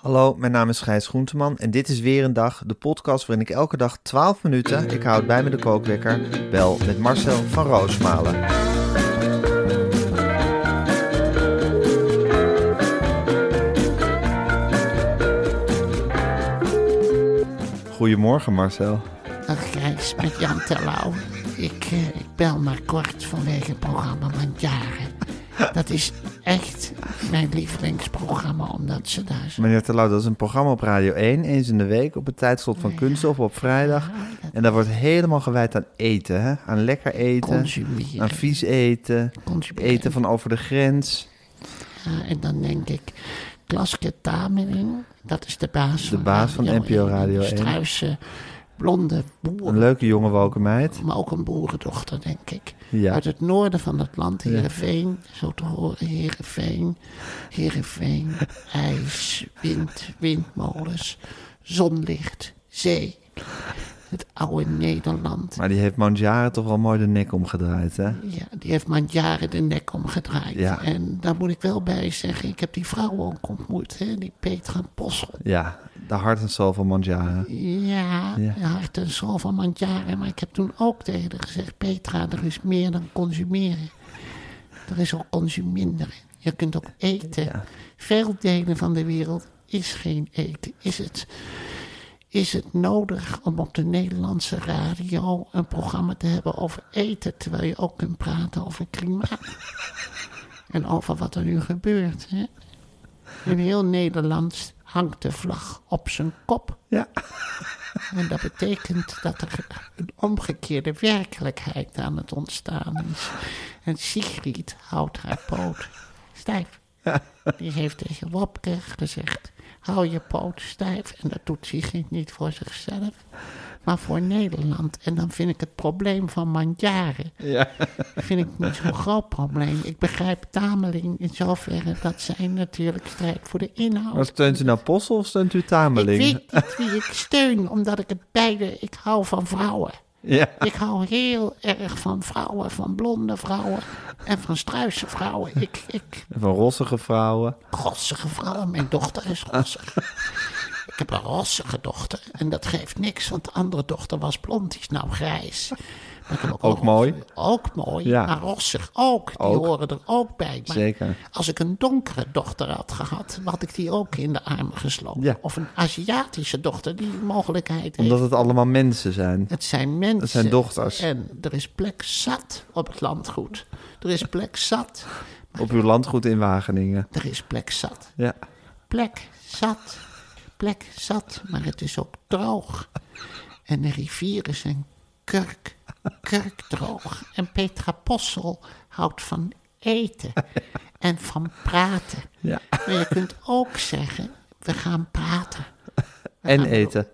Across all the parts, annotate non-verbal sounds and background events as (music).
Hallo, mijn naam is Gijs Groenteman en dit is weer een dag, de podcast waarin ik elke dag 12 minuten, ik houd bij me de kookwekker, bel met Marcel van Roosmalen. Goedemorgen Marcel. Dag Gijs, met Jan Terlouw. Ik, eh, ik bel maar kort vanwege het programma Mandjaren. Dat is echt mijn lievelingsprogramma, omdat ze daar zo... Meneer Terlouw, dat is een programma op Radio 1, eens in de week, op het tijdslot van Kunststof op vrijdag. En dat wordt helemaal gewijd aan eten, hè? aan lekker eten, Consumeren. aan vies eten, Consumeren. eten van over de grens. Ja, en dan denk ik, Klaske Tameling, dat is de baas De baas van NPO Radio 1. Struise, blonde boer. Een leuke jonge woke meid. Maar ook een boerendochter, denk ik. Ja. Uit het noorden van het land, Heerenveen. Zo te horen, Heerenveen. Heerenveen, ijs, wind, windmolens, zonlicht, zee. Het oude Nederland. Maar die heeft Mandjaren toch wel mooi de nek omgedraaid, hè? Ja, die heeft me jaren de nek omgedraaid. Ja. En daar moet ik wel bij zeggen, ik heb die vrouw ook ontmoet, hè, die Petra Possel. Ja, de hart en ziel van Mandjaren. Ja, Ja. ja. hart en ziel van Mandjaren. Maar ik heb toen ook tegen haar gezegd, Petra, er is meer dan consumeren. Er is ook consuminderen. Je kunt ook eten. Ja. Veel delen van de wereld is geen eten. Is het, is het nodig om op de Nederlandse radio een programma te hebben over eten, terwijl je ook kunt praten over klimaat? (laughs) en over wat er nu gebeurt. Hè? In heel Nederland hangt de vlag op zijn kop. Ja. (laughs) En dat betekent dat er een omgekeerde werkelijkheid aan het ontstaan is. En Sigrid houdt haar poot stijf. Die heeft tegen Wopke gezegd, hou je poot stijf. En dat doet Sigrid niet voor zichzelf, maar voor Nederland. En dan vind ik het probleem van Mandjaren, Ja. vind ik niet zo'n groot probleem. Ik begrijp Tameling in zoverre dat zij natuurlijk strijdt voor de inhoud. Maar steunt u nou Possel of steunt u Ik Tameling? weet niet wie ik steun, omdat ik het beide... Ik hou van vrouwen. Ja. Ik hou heel erg van vrouwen, van blonde vrouwen en van struise vrouwen. Ik, ik, Van rossige vrouwen. rossige vrouwen, mijn dochter is rossig. Ik heb een rossige dochter en dat geeft niks, want de andere dochter was blond, die is nou grijs. Ook mooi. Ook mooi, Ja. maar rossig ook. Die Ook. horen er ook bij. Maar Zeker. Als ik een donkere dochter had gehad, had ik die ook in de armen gesloten. Ja. Of een Aziatische dochter, die mogelijkheid heeft. Omdat het allemaal mensen zijn. Het zijn mensen. Het zijn dochters. En er is plek zat op het landgoed. Er is plek zat. Op uw landgoed in Wageningen. Er is plek zat. Ja. Plek zat. Plek zat. Maar het is ook droog. En de rivieren zijn kurk. Kurkdroog. En Petra Possel houdt van eten. En van praten. Ja. Maar je kunt ook zeggen, we gaan praten. En eten.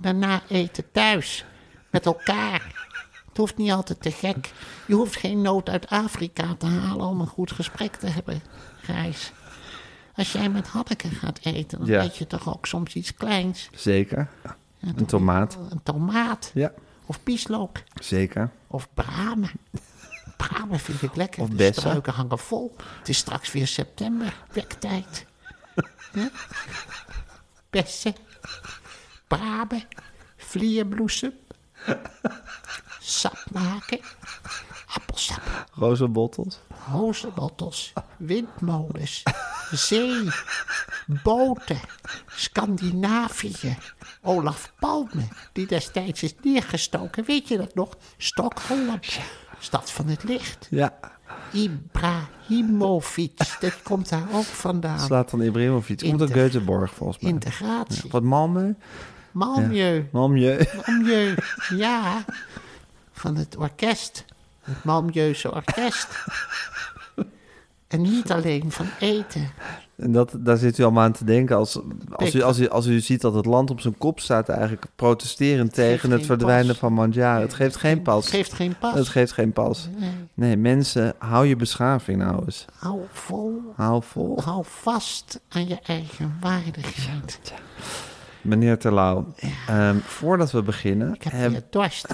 daarna eten thuis. Met elkaar. Het hoeft niet altijd te gek. Je hoeft geen nood uit Afrika te halen om een goed gesprek te hebben, Gijs. Als jij met Hanneke gaat eten, dan Ja. eet je toch ook soms iets kleins. Zeker. Ja, Een toch tomaat. Een tomaat. Ja. Of pieslook. Zeker. Of bramen. (laughs) Bramen vind ik lekker. Of de bessen. struiken hangen vol. Het is straks weer september. Wektijd. (laughs) Ja? Bessen. Bramen. Vlierbloesem. Sap maken. Appelsap. Rozenbottels. Rozenbottels. Windmolens. zee, boten, Scandinavië. Olaf Palme, die destijds is neergestoken. Weet je dat nog? Stockholm, stad van het licht. Ja, Ibrahimovic, dat komt daar ook vandaan. slaat dan Ibrahimovic. Komt uit Göteborg volgens mij. Integratie. Wat Malmö? Malmö. Malmö. Malmö, ja. Van het orkest. Het Malmöse orkest. En niet alleen van eten. En dat, daar zit u allemaal aan te denken als, als, u, als, u, als u ziet dat het land op zijn kop staat... eigenlijk protesterend tegen het verdwijnen pas. van Mandjaren. Het geeft geen pas. Het geeft geen pas. Het geeft geen pas. Nee, Nee, mensen, hou je beschaving nou eens. hou vol. Hou vol. Hou vast aan je eigen waardigheid. Meneer Terlouw, ehm, voordat we beginnen... Ik heb heb- weer dorst.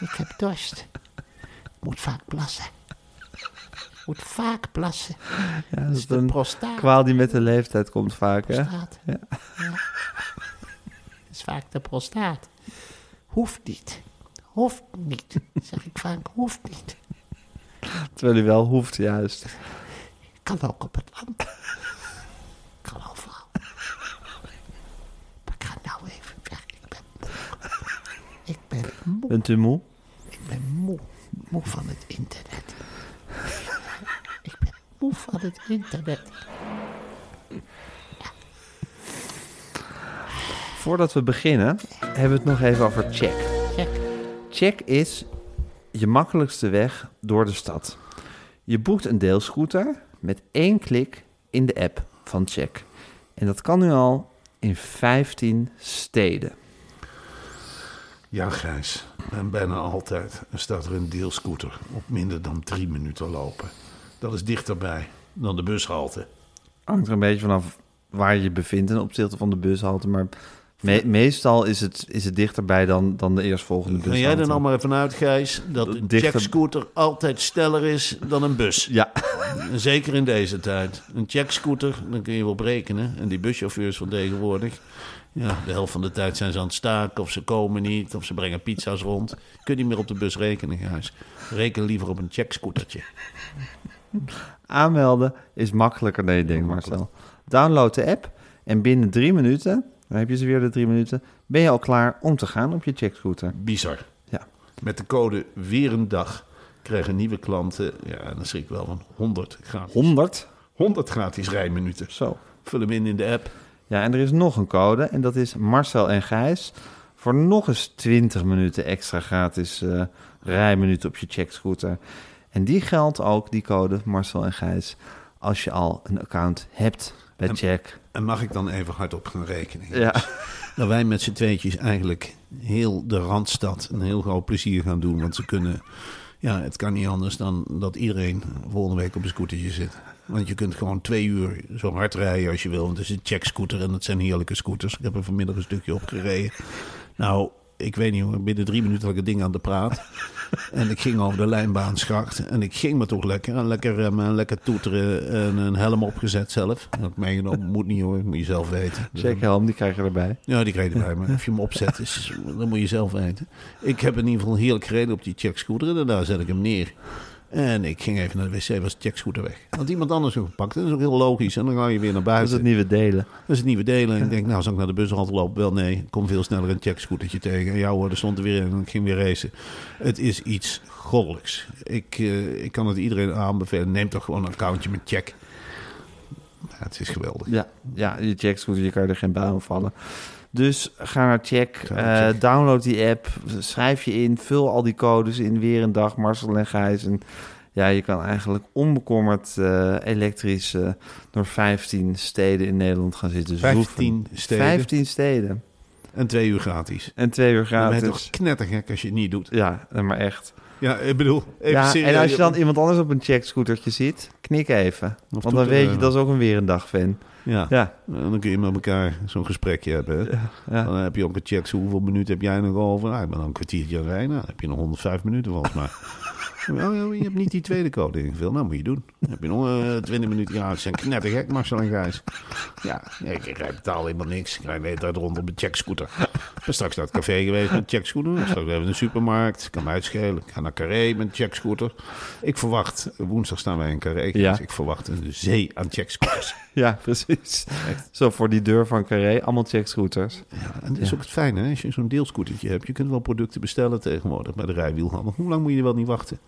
Ik heb dorst. Moet vaak plassen. Moet vaak plassen. ja, Dat dat is een prostaat. kwaal die met de leeftijd komt vaak, hè? prostaat. Ja. Dat is vaak de prostaat. Hoeft niet. Hoeft niet. Zeg ik vaak, hoeft niet. Terwijl u wel hoeft, juist. Kan ook op het land. Kan overal. Maar ik ga nou even weg. Ik ben moe. Ik ben moe. Bent u moe? Ik ben moe. Moe van het internet. Ik ben moe van het internet. Voordat we beginnen, hebben we het nog even over check. Check. Check is je makkelijkste weg door de stad. Je boekt een deelscooter met één klik in de app van Check. En dat kan nu al in 15 steden. Ja, Gijs. En bijna altijd staat er een deelscooter op minder dan drie minuten lopen. Dat is dichterbij dan de bushalte. Hangt er een beetje vanaf waar je je bevindt ten opzichte van de bushalte. Maar me- meestal is het, is het dichterbij dan, dan de eerstvolgende bushalte. jij er nou maar even uit, Gijs, dat een Dichter- checkscooter altijd sneller is dan een bus? Ja, Zeker in deze tijd. Een checkscooter, dan kun je wel berekenen. En die buschauffeurs van tegenwoordig... Ja, de helft van de tijd zijn ze aan het staken... of ze komen niet, of ze brengen pizza's rond. Kun je niet meer op de bus rekenen, Gijs. Reken liever op een checkscootertje. aanmelden is makkelijker dan je denkt, Marcel. Download de app en binnen drie minuten, dan heb je ze weer de drie minuten, ben je al klaar om te gaan op je checkscooter. Bizar. Ja. Met de code weer een dag krijgen nieuwe klanten... Ja, dan schrik ik wel van 100 gratis. 100? 100 gratis rijminuten. Zo. Vul hem in in de app. Ja, en er is nog een code en dat is Marcel en Gijs. Voor nog eens 20 minuten extra gratis eh, rijminuten op je checkscooter. En die geldt ook, die code Marcel en Gijs, als je al een account hebt bij En- Check. En mag ik dan even hardop gaan rekenen? Ja. Dat (laughs) wij met z'n tweetjes eigenlijk heel de Randstad een heel groot plezier gaan doen. Want ze kunnen... Ja, het kan niet anders dan dat iedereen volgende week op een scootertje zit. Want je kunt gewoon twee uur zo hard rijden als je wil. Want het is een checkscooter en dat zijn heerlijke scooters. Ik heb er vanmiddag een stukje op gereden. Nou, ik weet niet hoor. Binnen drie minuten had ik het ding aan de praat. (laughs) En ik ging over de lijnbaanschacht. En ik ging me toch lekker. En lekker remmen en lekker toeteren. En een helm opgezet zelf. Dat ik meegenomen. Moet niet hoor. Moet je zelf weten. Dus- Checkhelm, die krijg je erbij. ja, die kreeg je erbij. Maar of je hem opzet, is, dat moet je zelf weten. Ik heb in ieder geval heerlijk gereden op die checkscooter. En daar zet ik hem neer. En ik ging even naar de wc, was de checkscooter weg. Had iemand anders hem gepakt. Dat is ook heel logisch. En dan ga je weer naar Dat is buiten. het nieuwe delen. Dat is het nieuwe delen. En ik denk, nou, zal ik naar de bushalte lopen? Wel, nee. Ik kom veel sneller een checkscootertje tegen. En ja hoor, er stond er weer in en ik ging weer racen. Het is iets goddelijks. Ik, eh, ik kan het iedereen aanbevelen. Neem toch gewoon een accountje met check. Ja, het is geweldig. Ja, ja je checkscooter, je kan er geen baan vallen. Dus ga naar Check, Ga naar eh, Check. download die app, schrijf je in, vul al die codes in weer een dag, Marcel en Gijs. En ja, je kan eigenlijk onbekommerd eh, elektrisch eh, door 15 steden in Nederland gaan zitten. zoeven. 15 steden 15 steden. en twee uur gratis. En twee uur Dan ben je gratis. toch knettergek als je het niet doet. Ja, maar echt. Ja, ik bedoel, even Ja, serieus. en als je dan iemand anders op een checkscootertje ziet, knik even. Want dan weet je, dat is ook een weer een dag fan. Ja. Ja, En dan kun je met elkaar zo'n gesprekje hebben. ja. Dan heb je ook gecheckt hoeveel minuten heb jij nog over. Nou, ik ben dan een kwartiertje rijden. Nou, dan heb je nog 105 minuten volgens mij. (laughs) Oh, je hebt niet die tweede code ingevuld. Nou, moet je doen. Dan heb je nog eh 20 minuten. Ja, het zijn knettergek, Marcel en Gijs. Ja, ik, ik betaal helemaal niks. Ik rijd de tijd rond op een checkscooter. Ik ben straks naar het café geweest met checkscooter. Straks even in de supermarkt. Kan me uitschelen. Ik ga naar Carré met een checkscooter. Ik verwacht, woensdag staan wij in Carré. Ja. Dus ik verwacht een zee aan checkscooters. (laughs) Ja, precies. Zo voor die deur van Carré, allemaal checkscooters. Ja, en dat is ook het fijne, hè? als je zo'n deelscootertje hebt. Je kunt wel producten bestellen tegenwoordig bij de rijwielhandel. Hoe lang moet je wel niet wachten?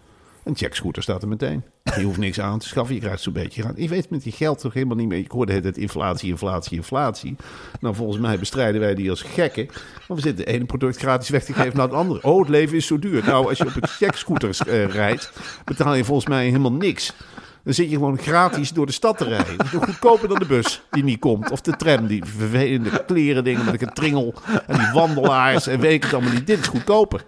Een checkscooter staat er meteen. Je hoeft niks aan te schaffen, je krijgt zo'n beetje. Je weet met die geld toch helemaal niet meer. Ik hoorde het inflatie, inflatie, inflatie. Nou, volgens mij bestrijden wij die als gekken. Maar we zitten het ene product gratis weg te geven naar het andere. Oh, het leven is zo duur. Nou, als je op een checkscooter eh, rijdt, betaal je volgens mij helemaal niks. Dan zit je gewoon gratis door de stad te rijden. Dat is goedkoper dan de bus die niet komt. Of de tram, die vervelende kleren dingen met een tringel. En die wandelaars en weet het allemaal niet. Dit is goedkoper.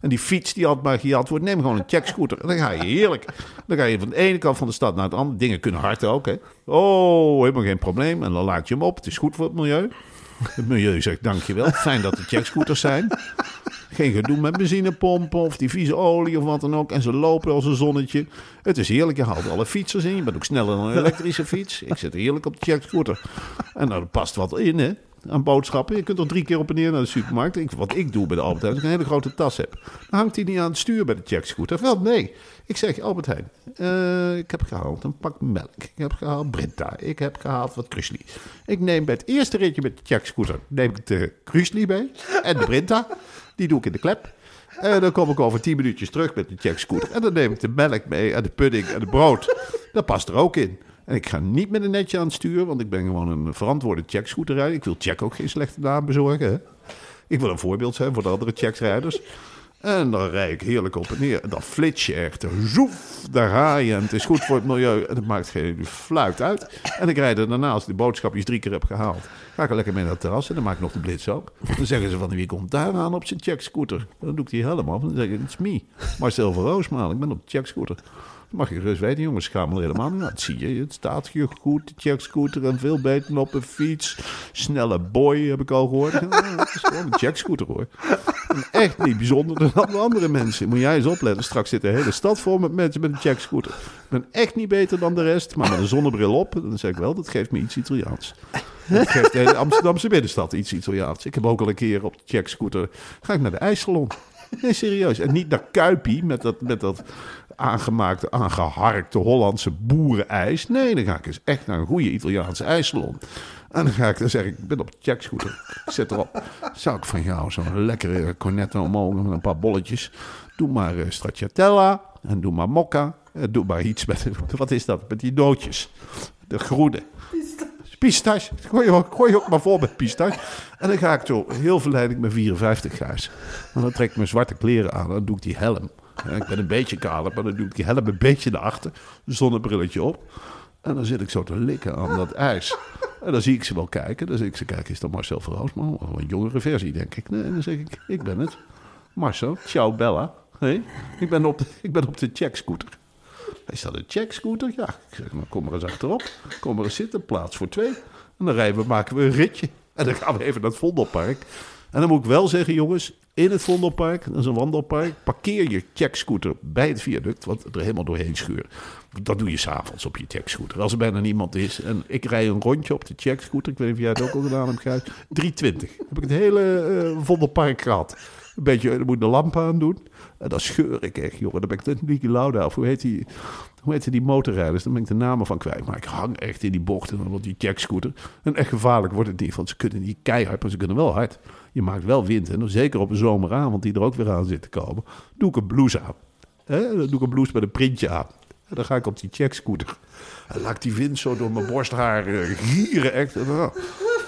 En die fiets die altijd maar gejat wordt, neem gewoon een checkscooter. En dan ga je heerlijk. Dan ga je van de ene kant van de stad naar de andere. Dingen kunnen hard ook, hè. Oh, helemaal geen probleem. En dan laat je hem op. Het is goed voor het milieu. Het milieu zegt dankjewel. Fijn dat er checkscooters zijn. Geen gedoe met benzinepompen of die vieze olie of wat dan ook. En ze lopen als een zonnetje. Het is heerlijk. Je haalt alle fietsers in. Je bent ook sneller dan een elektrische fiets. Ik zit heerlijk op de checkscooter. En er past wat in, hè. Aan boodschappen. Je kunt er drie keer op en neer naar de supermarkt. Wat ik doe bij de Albert Heijn, als ik een hele grote tas heb. Dan hangt die niet aan het stuur bij de checkscooter. Wel, nee. Ik zeg, Albert Heijn, eh, ik heb gehaald een pak melk. Ik heb gehaald Brinta. Ik heb gehaald wat Krusli. Ik neem bij het eerste ritje met de checkscooter, neem ik de Krusli mee. En de Brinta. Die doe ik in de klep. En dan kom ik over tien minuutjes terug met de checkscooter. En dan neem ik de melk mee en de pudding en de brood. Dat past er ook in. En ik ga niet met een netje aan het stuur, want ik ben gewoon een verantwoorde checkscooterrijder. Ik wil check ook geen slechte naam bezorgen. Hè? Ik wil een voorbeeld zijn voor de andere checksrijders. En dan rijd ik heerlijk op en neer. En dan flits je echt. Zoef, daar ga je. En het is goed voor het milieu. En het maakt geen fluit uit. En ik rijd er daarna, als ik de boodschapjes drie keer heb gehaald... ga ik er lekker mee naar het terras. En dan maak ik nog de blitz ook. Dan zeggen ze van, wie komt daar aan op zijn checkscooter? Dan doe ik die helm af. En dan zeg ik, it's me. Marcel van Roosmaal. Ik ben op de checkscooter. Dat mag je gerust weten, jongens. Schamel helemaal niet. Dat zie je. Het staat hier goed. De checkscooter en veel beter op een fiets. Snelle boy, heb ik al gehoord. Het is gewoon een checkscooter, hoor. Echt niet bijzonder dan de andere mensen. Moet jij eens opletten. Straks zit de hele stad vol met mensen met een checkscooter. Ik ben echt niet beter dan de rest. Maar met een zonnebril op, dan zeg ik wel, dat geeft me iets Italiaans. Dat geeft de Amsterdamse binnenstad iets Italiaans. Ik heb ook al een keer op de checkscooter... ga ik naar de ijssalon. Nee, serieus. En niet naar Kuipie met dat, met dat aangemaakte, aangeharkte Hollandse boerenijs. Nee, dan ga ik eens echt naar een goede Italiaanse ijssalon. En dan ga ik dan zeg ik, ik ben op de checkscooter. Ik zet erop. Zou ik van jou zo'n lekkere cornetto omhoog met een paar bolletjes. Doe maar uh, stracciatella en doe maar mocca. En doe maar iets met, (laughs) wat is dat, met die nootjes. De groene. Pistache. Gooi je, ook- gooi je ook maar vol met pistache. En dan ga ik zo heel verleidelijk met 54 gijs. En dan trek ik mijn zwarte kleren aan. En dan doe ik die helm. Ja, ik ben een beetje kaler, maar dan doe ik die helm een beetje naar achter. Zonnebrilletje op. En dan zit ik zo te likken aan dat ijs. En dan zie ik ze wel kijken. Dan zeg ik ze, kijk, is dat Marcel Verhoosman? Of een jongere versie, denk ik. En dan zeg ik, ik ben het. Marcel, ciao Bella. Hey, ik, ben op de, (laughs) ik ben op de checkscooter. Is dat een checkscooter? Ja. Ik zeg, nou kom maar eens achterop. Kom maar eens zitten, plaats voor twee. En dan rijden we, maken we een ritje. En dan gaan we even naar het Vondelpark. En dan moet ik wel zeggen, jongens, in het Vondelpark, dat is een wandelpark, parkeer je checkscooter bij het viaduct, wat er helemaal doorheen schuurt. Dat doe je s'avonds op je checkscooter. Als er bijna niemand is. En ik rij een rondje op de checkscooter. Ik weet niet of jij het ook al gedaan hebt, Gijs. 320. Heb ik het hele eh Vondelpark gehad. Een beetje, er moet de lamp aan doen. En dan scheur ik echt, jongen. Dan ben ik net Niki Lauda. Of hoe heet die, hoe heet die motorrijders? Dan ben ik de namen van kwijt. Maar ik hang echt in die bochten van die checkscooter. En echt gevaarlijk wordt het niet. Want ze kunnen niet keihard, maar ze kunnen wel hard. Je maakt wel wind. En dan zeker op een zomeravond die er ook weer aan zit te komen. Doe ik een blouse aan. Dan doe ik een blouse met een printje aan. En dan ga ik op die checkscooter. En laat die wind zo door mijn borsthaar eh, gieren. Echt.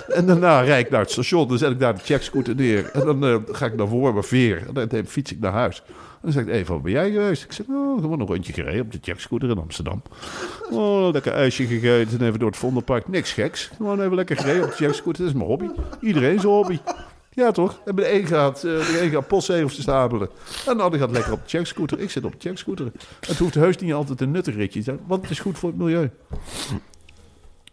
En, daarna rijd ik naar het station. Dan zet ik daar de checkscooter neer. En dan eh, ga ik naar voren veer. En dan fiets ik naar huis. En dan zeg ik, even, wat ben jij geweest? Ik zeg, oh, gewoon een rondje gereden op de checkscooter in Amsterdam. Oh, lekker ijsje gegeten en even door het Vondelpark. Niks geks. Gewoon even lekker gereden op de checkscooter. Dat is mijn hobby. Iedereen zijn hobby. Ja, toch? En bij de een gaat, eh, de een gaat postzegels te stapelen. En de ander gaat lekker op de checkscooter. Ik zit op de checkscooter. Het hoeft heus niet altijd een nuttig ritje te zijn, want het is goed voor het milieu.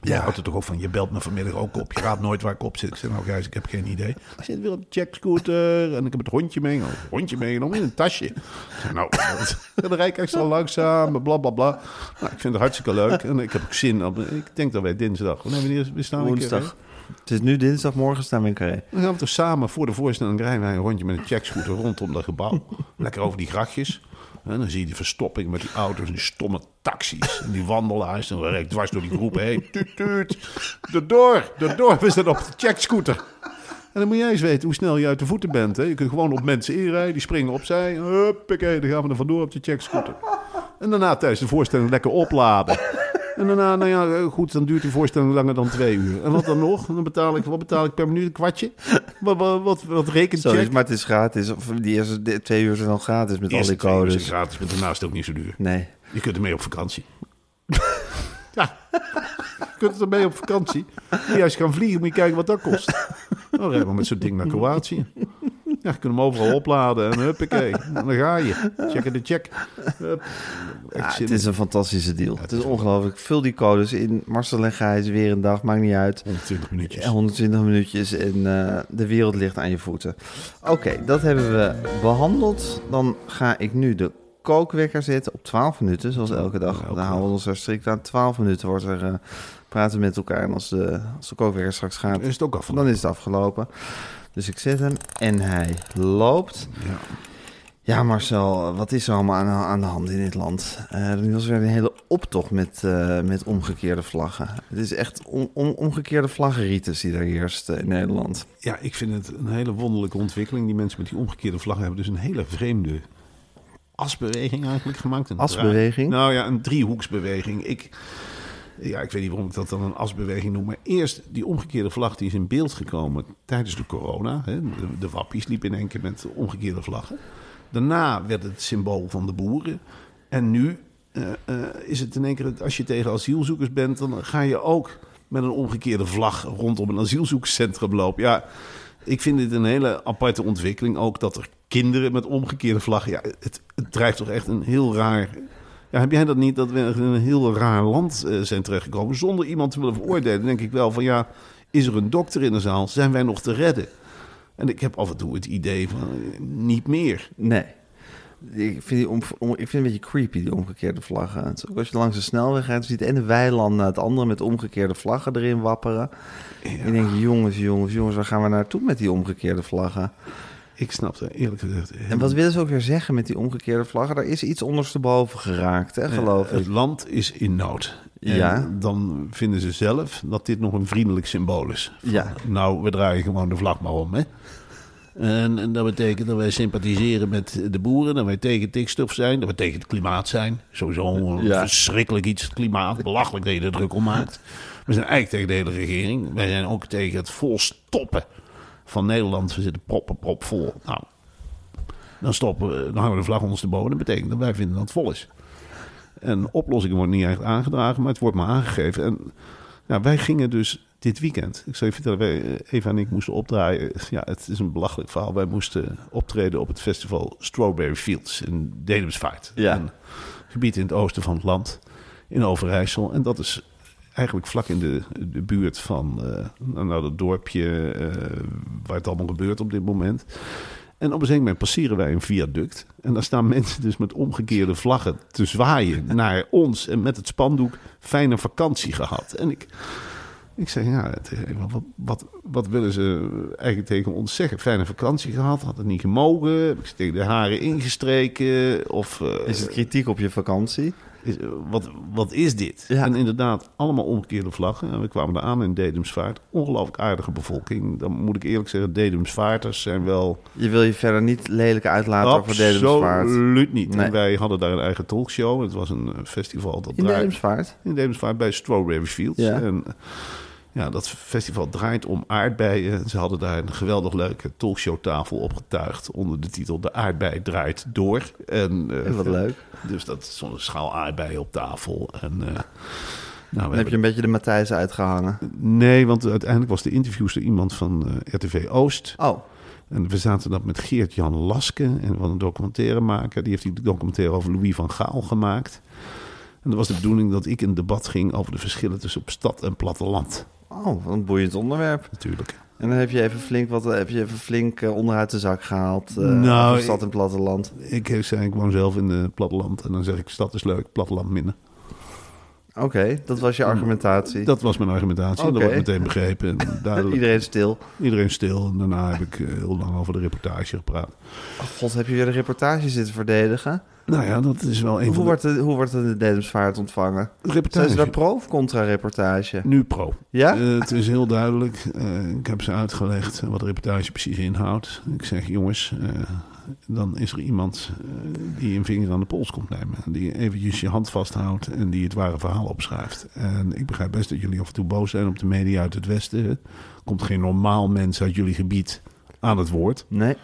Jij houdt er toch ook van, je belt me vanmiddag ook op. Je raadt nooit waar ik op zit. Ik zeg, nou Gijs, ik heb geen idee. Ik zit weer op de checkscooter en ik heb het hondje meegenomen. Hondje meegenomen in een tasje. Zeg, nou, (laughs) dan rijd ik extra langzaam, bla bla bla. Nou, ik vind het hartstikke leuk en ik heb ook zin. Op, ik denk dat wij dinsdag, wanneer we staan we een keer, Woensdag. Het is nu dinsdag, morgen staan we in Carré. Dan gaan we toch samen voor de voorstelling rijden wij een rondje met een checkscooter rondom dat gebouw. Lekker over die grachtjes. En dan zie je die verstopping met die auto's en die stomme taxis. En die wandelaars. En ik dwars door die groep heen. Tuut, tuut. Erdoor, erdoor. We zijn op de checkscooter. En dan moet jij eens weten hoe snel je uit de voeten bent. Hè? Je kunt gewoon op mensen inrijden. Die springen opzij. Huppakee, dan gaan we er vandoor op de checkscooter. En daarna tijdens de voorstelling lekker opladen. En daarna, nou ja, goed, dan duurt die voorstelling langer dan twee uur. En wat dan nog? Dan betaal ik, wat betaal ik per minuut? Een kwartje? Wat, wat, wat, wat rekent check? maar het is gratis. Of die eerste twee uur zijn al gratis met al die twee uur is codes. gratis, maar daarnaast ook niet zo duur. Nee. Je kunt ermee op vakantie. (laughs) ja, je kunt ermee op vakantie. Moet je juist gaan vliegen, moet je kijken wat dat kost. Dan rijden we met zo'n ding naar Kroatië. Ja, je kunt hem overal (laughs) opladen en huppakee. En dan ga je. Checken de check. Hup. Ja, het is een fantastische deal. het is ongelooflijk. Vul die codes in. Marcel en Gijs, weer een dag, maakt niet uit. 120 minuutjes. 120 minuutjes en eh, de wereld ligt aan je voeten. Oké, dat hebben we behandeld. Dan ga ik nu de kookwekker zetten op 12 minuten, zoals elke dag. elke Dan houden we ons er strikt aan. 12 minuten wordt er eh, praten met elkaar. En als de, als de kookwekker straks gaat, Is het ook af? dan is het afgelopen. Dus ik zet hem en hij loopt. Ja. Ja, Marcel, wat is er allemaal aan, aan de hand in dit land? Eh, er was weer een hele optocht met, eh, met omgekeerde vlaggen. Het is echt om, om, omgekeerde vlaggenrites die er heerst in Nederland. Ja, ik vind het een hele wonderlijke ontwikkeling. Die mensen met die omgekeerde vlaggen hebben dus een hele vreemde asbeweging eigenlijk gemaakt. Een Asbeweging? draai- Nou ja, een driehoeksbeweging. Ik, ja, ik weet niet waarom ik dat dan een asbeweging noem. Maar eerst die omgekeerde vlag die is in beeld gekomen tijdens de corona. Hè. De, de wappies liepen in één keer met omgekeerde vlaggen. Daarna werd het symbool van de boeren. En nu eh, eh, is het in één keer, als je tegen asielzoekers bent, dan ga je ook met een omgekeerde vlag rondom een asielzoekerscentrum lopen. Ja, ik vind dit een hele aparte ontwikkeling. Ook dat er kinderen met omgekeerde vlaggen. Ja, het, het drijft toch echt een heel raar. Ja, heb jij dat niet? Dat we in een heel raar land eh, zijn terechtgekomen. Zonder iemand te willen veroordelen, denk ik wel van ja. Is er een dokter in de zaal? Zijn wij nog te redden? En ik heb af en toe het idee van eh, niet meer. Nee. Ik vind, die om, om- ik vind het een beetje creepy, die omgekeerde vlaggen. Het is ook als je langs de snelweg gaat, ziet de ene weiland na het andere met omgekeerde vlaggen erin wapperen. En je denkt, jongens, jongens, jongens, waar gaan we naartoe met die omgekeerde vlaggen? Ik snap het eerlijk gezegd. En wat willen ze ook weer zeggen met die omgekeerde vlaggen? Daar is iets ondersteboven geraakt, hè, geloof Het ik. land is in nood. En Ja. dan vinden ze zelf dat dit nog een vriendelijk symbool is. Ja. Nou, we draaien gewoon de vlag maar om, hè. En, en dat betekent dat wij sympathiseren met de boeren, dat wij tegen tikstof zijn, dat we tegen het klimaat zijn. Sowieso een Ja. verschrikkelijk iets, het klimaat. Belachelijk dat je er druk om maakt. We zijn eigenlijk tegen de hele regering. Wij zijn ook tegen het volstoppen van Nederland. We zitten proppen, prop vol. Nou, dan stoppen we, dan hangen we de vlag ondersteboven. Dat betekent dat wij vinden dat het vol is. En oplossingen worden niet echt aangedragen, maar het wordt maar aangegeven. En ja, wij gingen dus dit weekend, ik zal je vertellen, wij, eh, Eva en ik moesten opdraaien. Ja, het is een belachelijk verhaal. Wij moesten optreden op het festival Strawberry Fields in Dedemsvaart. Ja. Een gebied in het oosten van het land, in Overijssel. En dat is eigenlijk vlak in de, de buurt van eh nou, dat dorpje eh, waar het allemaal gebeurt op dit moment. En op een gegeven moment passeren wij een viaduct. En daar staan mensen dus met omgekeerde vlaggen te zwaaien (laughs) naar ons. En met het spandoek fijne vakantie gehad. En ik, ik zeg, ja, het- wat, wat, wat willen ze eigenlijk tegen ons zeggen? Fijne vakantie gehad, had het niet gemogen. Heb ik ze tegen de haren ingestreken? Of eh, Is het kritiek op je vakantie? Is- wat, wat is dit? Ja. En inderdaad, allemaal omgekeerde vlaggen. En we kwamen daar aan in Dedemsvaart. Ongelooflijk aardige bevolking. Dan moet ik eerlijk zeggen, Dedemsvaarters zijn wel... Je wil je verder niet lelijk uitlaten over Dedemsvaart. Absoluut niet. Nee. En wij hadden daar een eigen talkshow. Het was een festival dat In draait- Dedemsvaart? in Dedemsvaart bij Strawberry Fields. Ja. En ja, dat festival draait om aardbeien. Ze hadden daar een geweldig leuke talkshowtafel opgetuigd onder de titel De aardbei draait door. En, eh, Wat leuk. Dus dat is zo'n schaal aardbeien op tafel. En, eh, nou, Dan heb je een beetje de Matthijs uitgehangen. Nee, want uiteindelijk was de interviewster iemand van eh, RTV Oost. Oh, En we zaten dat met Geert-Jan Laske, en van een documentairemaker. Die heeft die documentaire over Louis van Gaal gemaakt. En dat was de bedoeling dat ik een debat ging over de verschillen tussen op stad en platteland. Oh, wat een boeiend onderwerp. Natuurlijk. En dan heb je even flink, wat, heb je even flink eh, onderuit de zak gehaald. eh Nou, stad en platteland. Ik zei, ik woon zelf in het platteland. En dan zeg ik, stad is leuk, platteland minder. Oké, dat was je argumentatie. Dat was mijn argumentatie. Oké. Dat wordt meteen begrepen. En (laughs) duidelijk. Iedereen stil. Iedereen stil. En daarna heb ik eh, heel lang over de reportage gepraat. Oh god, heb je weer de reportage zitten verdedigen? Nou ja, dat is wel een Hoe van wordt, de, hoe wordt de Dedemsvaart ontvangen? de Zijn reportage. ze daar pro of contra reportage? Nu pro. Ja? Eh, het is heel duidelijk. Eh, ik heb ze uitgelegd wat de reportage precies inhoudt. Ik zeg, jongens, eh, dan is er iemand die een vinger aan de pols komt nemen. Die eventjes je hand vasthoudt en die het ware verhaal opschrijft. En ik begrijp best dat jullie af en toe boos zijn op de media uit het Westen. Er komt geen normaal mens uit jullie gebied aan het woord. Nee,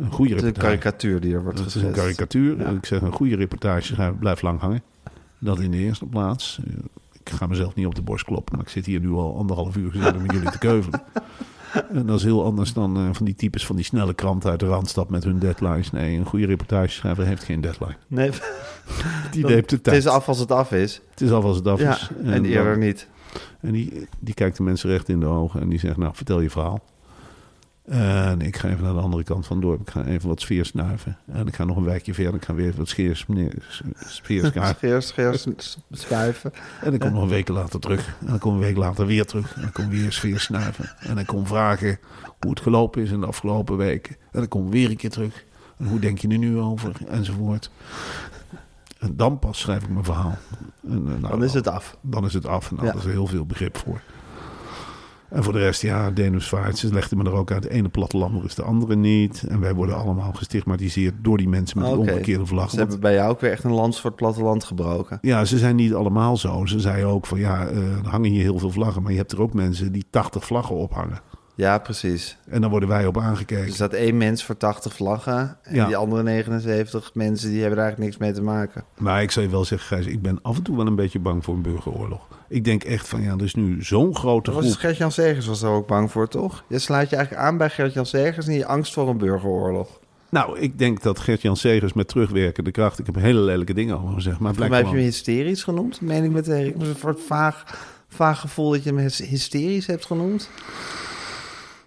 Een goede het is een reportage. karikatuur die er wordt Dat is een karikatuur. Ja. Ik zeg een goede reportage schrijven, blijft lang hangen. Dat in de eerste plaats. Eh, Ik ga mezelf niet op de borst kloppen, maar ik zit hier nu al anderhalf uur gezeten met jullie te keuvelen. (laughs) En dat is heel anders dan eh, van die types van die snelle kranten uit de Randstad met hun deadlines. Nee, een goede reportageschrijver heeft geen deadline. Nee, (laughs) Die (laughs) neemt de het tijd. is af als het af is. Het is al als het af Ja, is. en eerder dan- niet. En die, die kijkt de mensen recht in de ogen en die zegt, nou, vertel je verhaal. En ik ga even naar de andere kant van het dorp. Ik ga even wat sfeer snuiven. En ik ga nog een wijkje verder. Ik ga weer wat scheers, sfeer (laughs) schuiven. En ik kom nog een week later terug. En dan kom een week later weer terug. En dan kom weer sfeer snuiven. En dan kom vragen hoe het gelopen is in de afgelopen weken. En dan kom weer een keer terug. En hoe denk je er nu over? Enzovoort. En dan pas schrijf ik mijn verhaal. En, eh, nou, Dan is het af. Dan is het af. En daar Ja. is er heel veel begrip voor. En voor de rest, ja, Denusvaart, ze legden me er ook uit. De ene plattelander is de andere niet. En wij worden allemaal gestigmatiseerd door die mensen met de Oké. omgekeerde vlag. Ze hebben bij jou ook weer echt een lans voor het platteland gebroken. ja, ze zijn niet allemaal zo. Ze zeiden ook van ja, eh, er hangen hier heel veel vlaggen. Maar je hebt er ook mensen die 80 vlaggen ophangen. Ja, precies. En dan worden wij op aangekeken. Er staat één mens voor 80 vlaggen. En Ja. die andere 79 mensen die hebben er eigenlijk niks mee te maken. Maar ik zou je wel zeggen, Gijs, ik ben af en toe wel een beetje bang voor een burgeroorlog. Ik denk echt van ja, er is nu zo'n grote Was groep. Gert-Jan Segers was er ook bang voor, toch? Je sluit je eigenlijk aan bij Gert-Jan Segers en je angst voor een burgeroorlog. Nou, ik denk dat Gert-Jan Segers met terugwerkende kracht... Ik heb hele lelijke dingen over gezegd, maar mij heb je me hysterisch genoemd, meen ik meteen. Een soort vaag, vaag gevoel dat je me hysterisch hebt genoemd.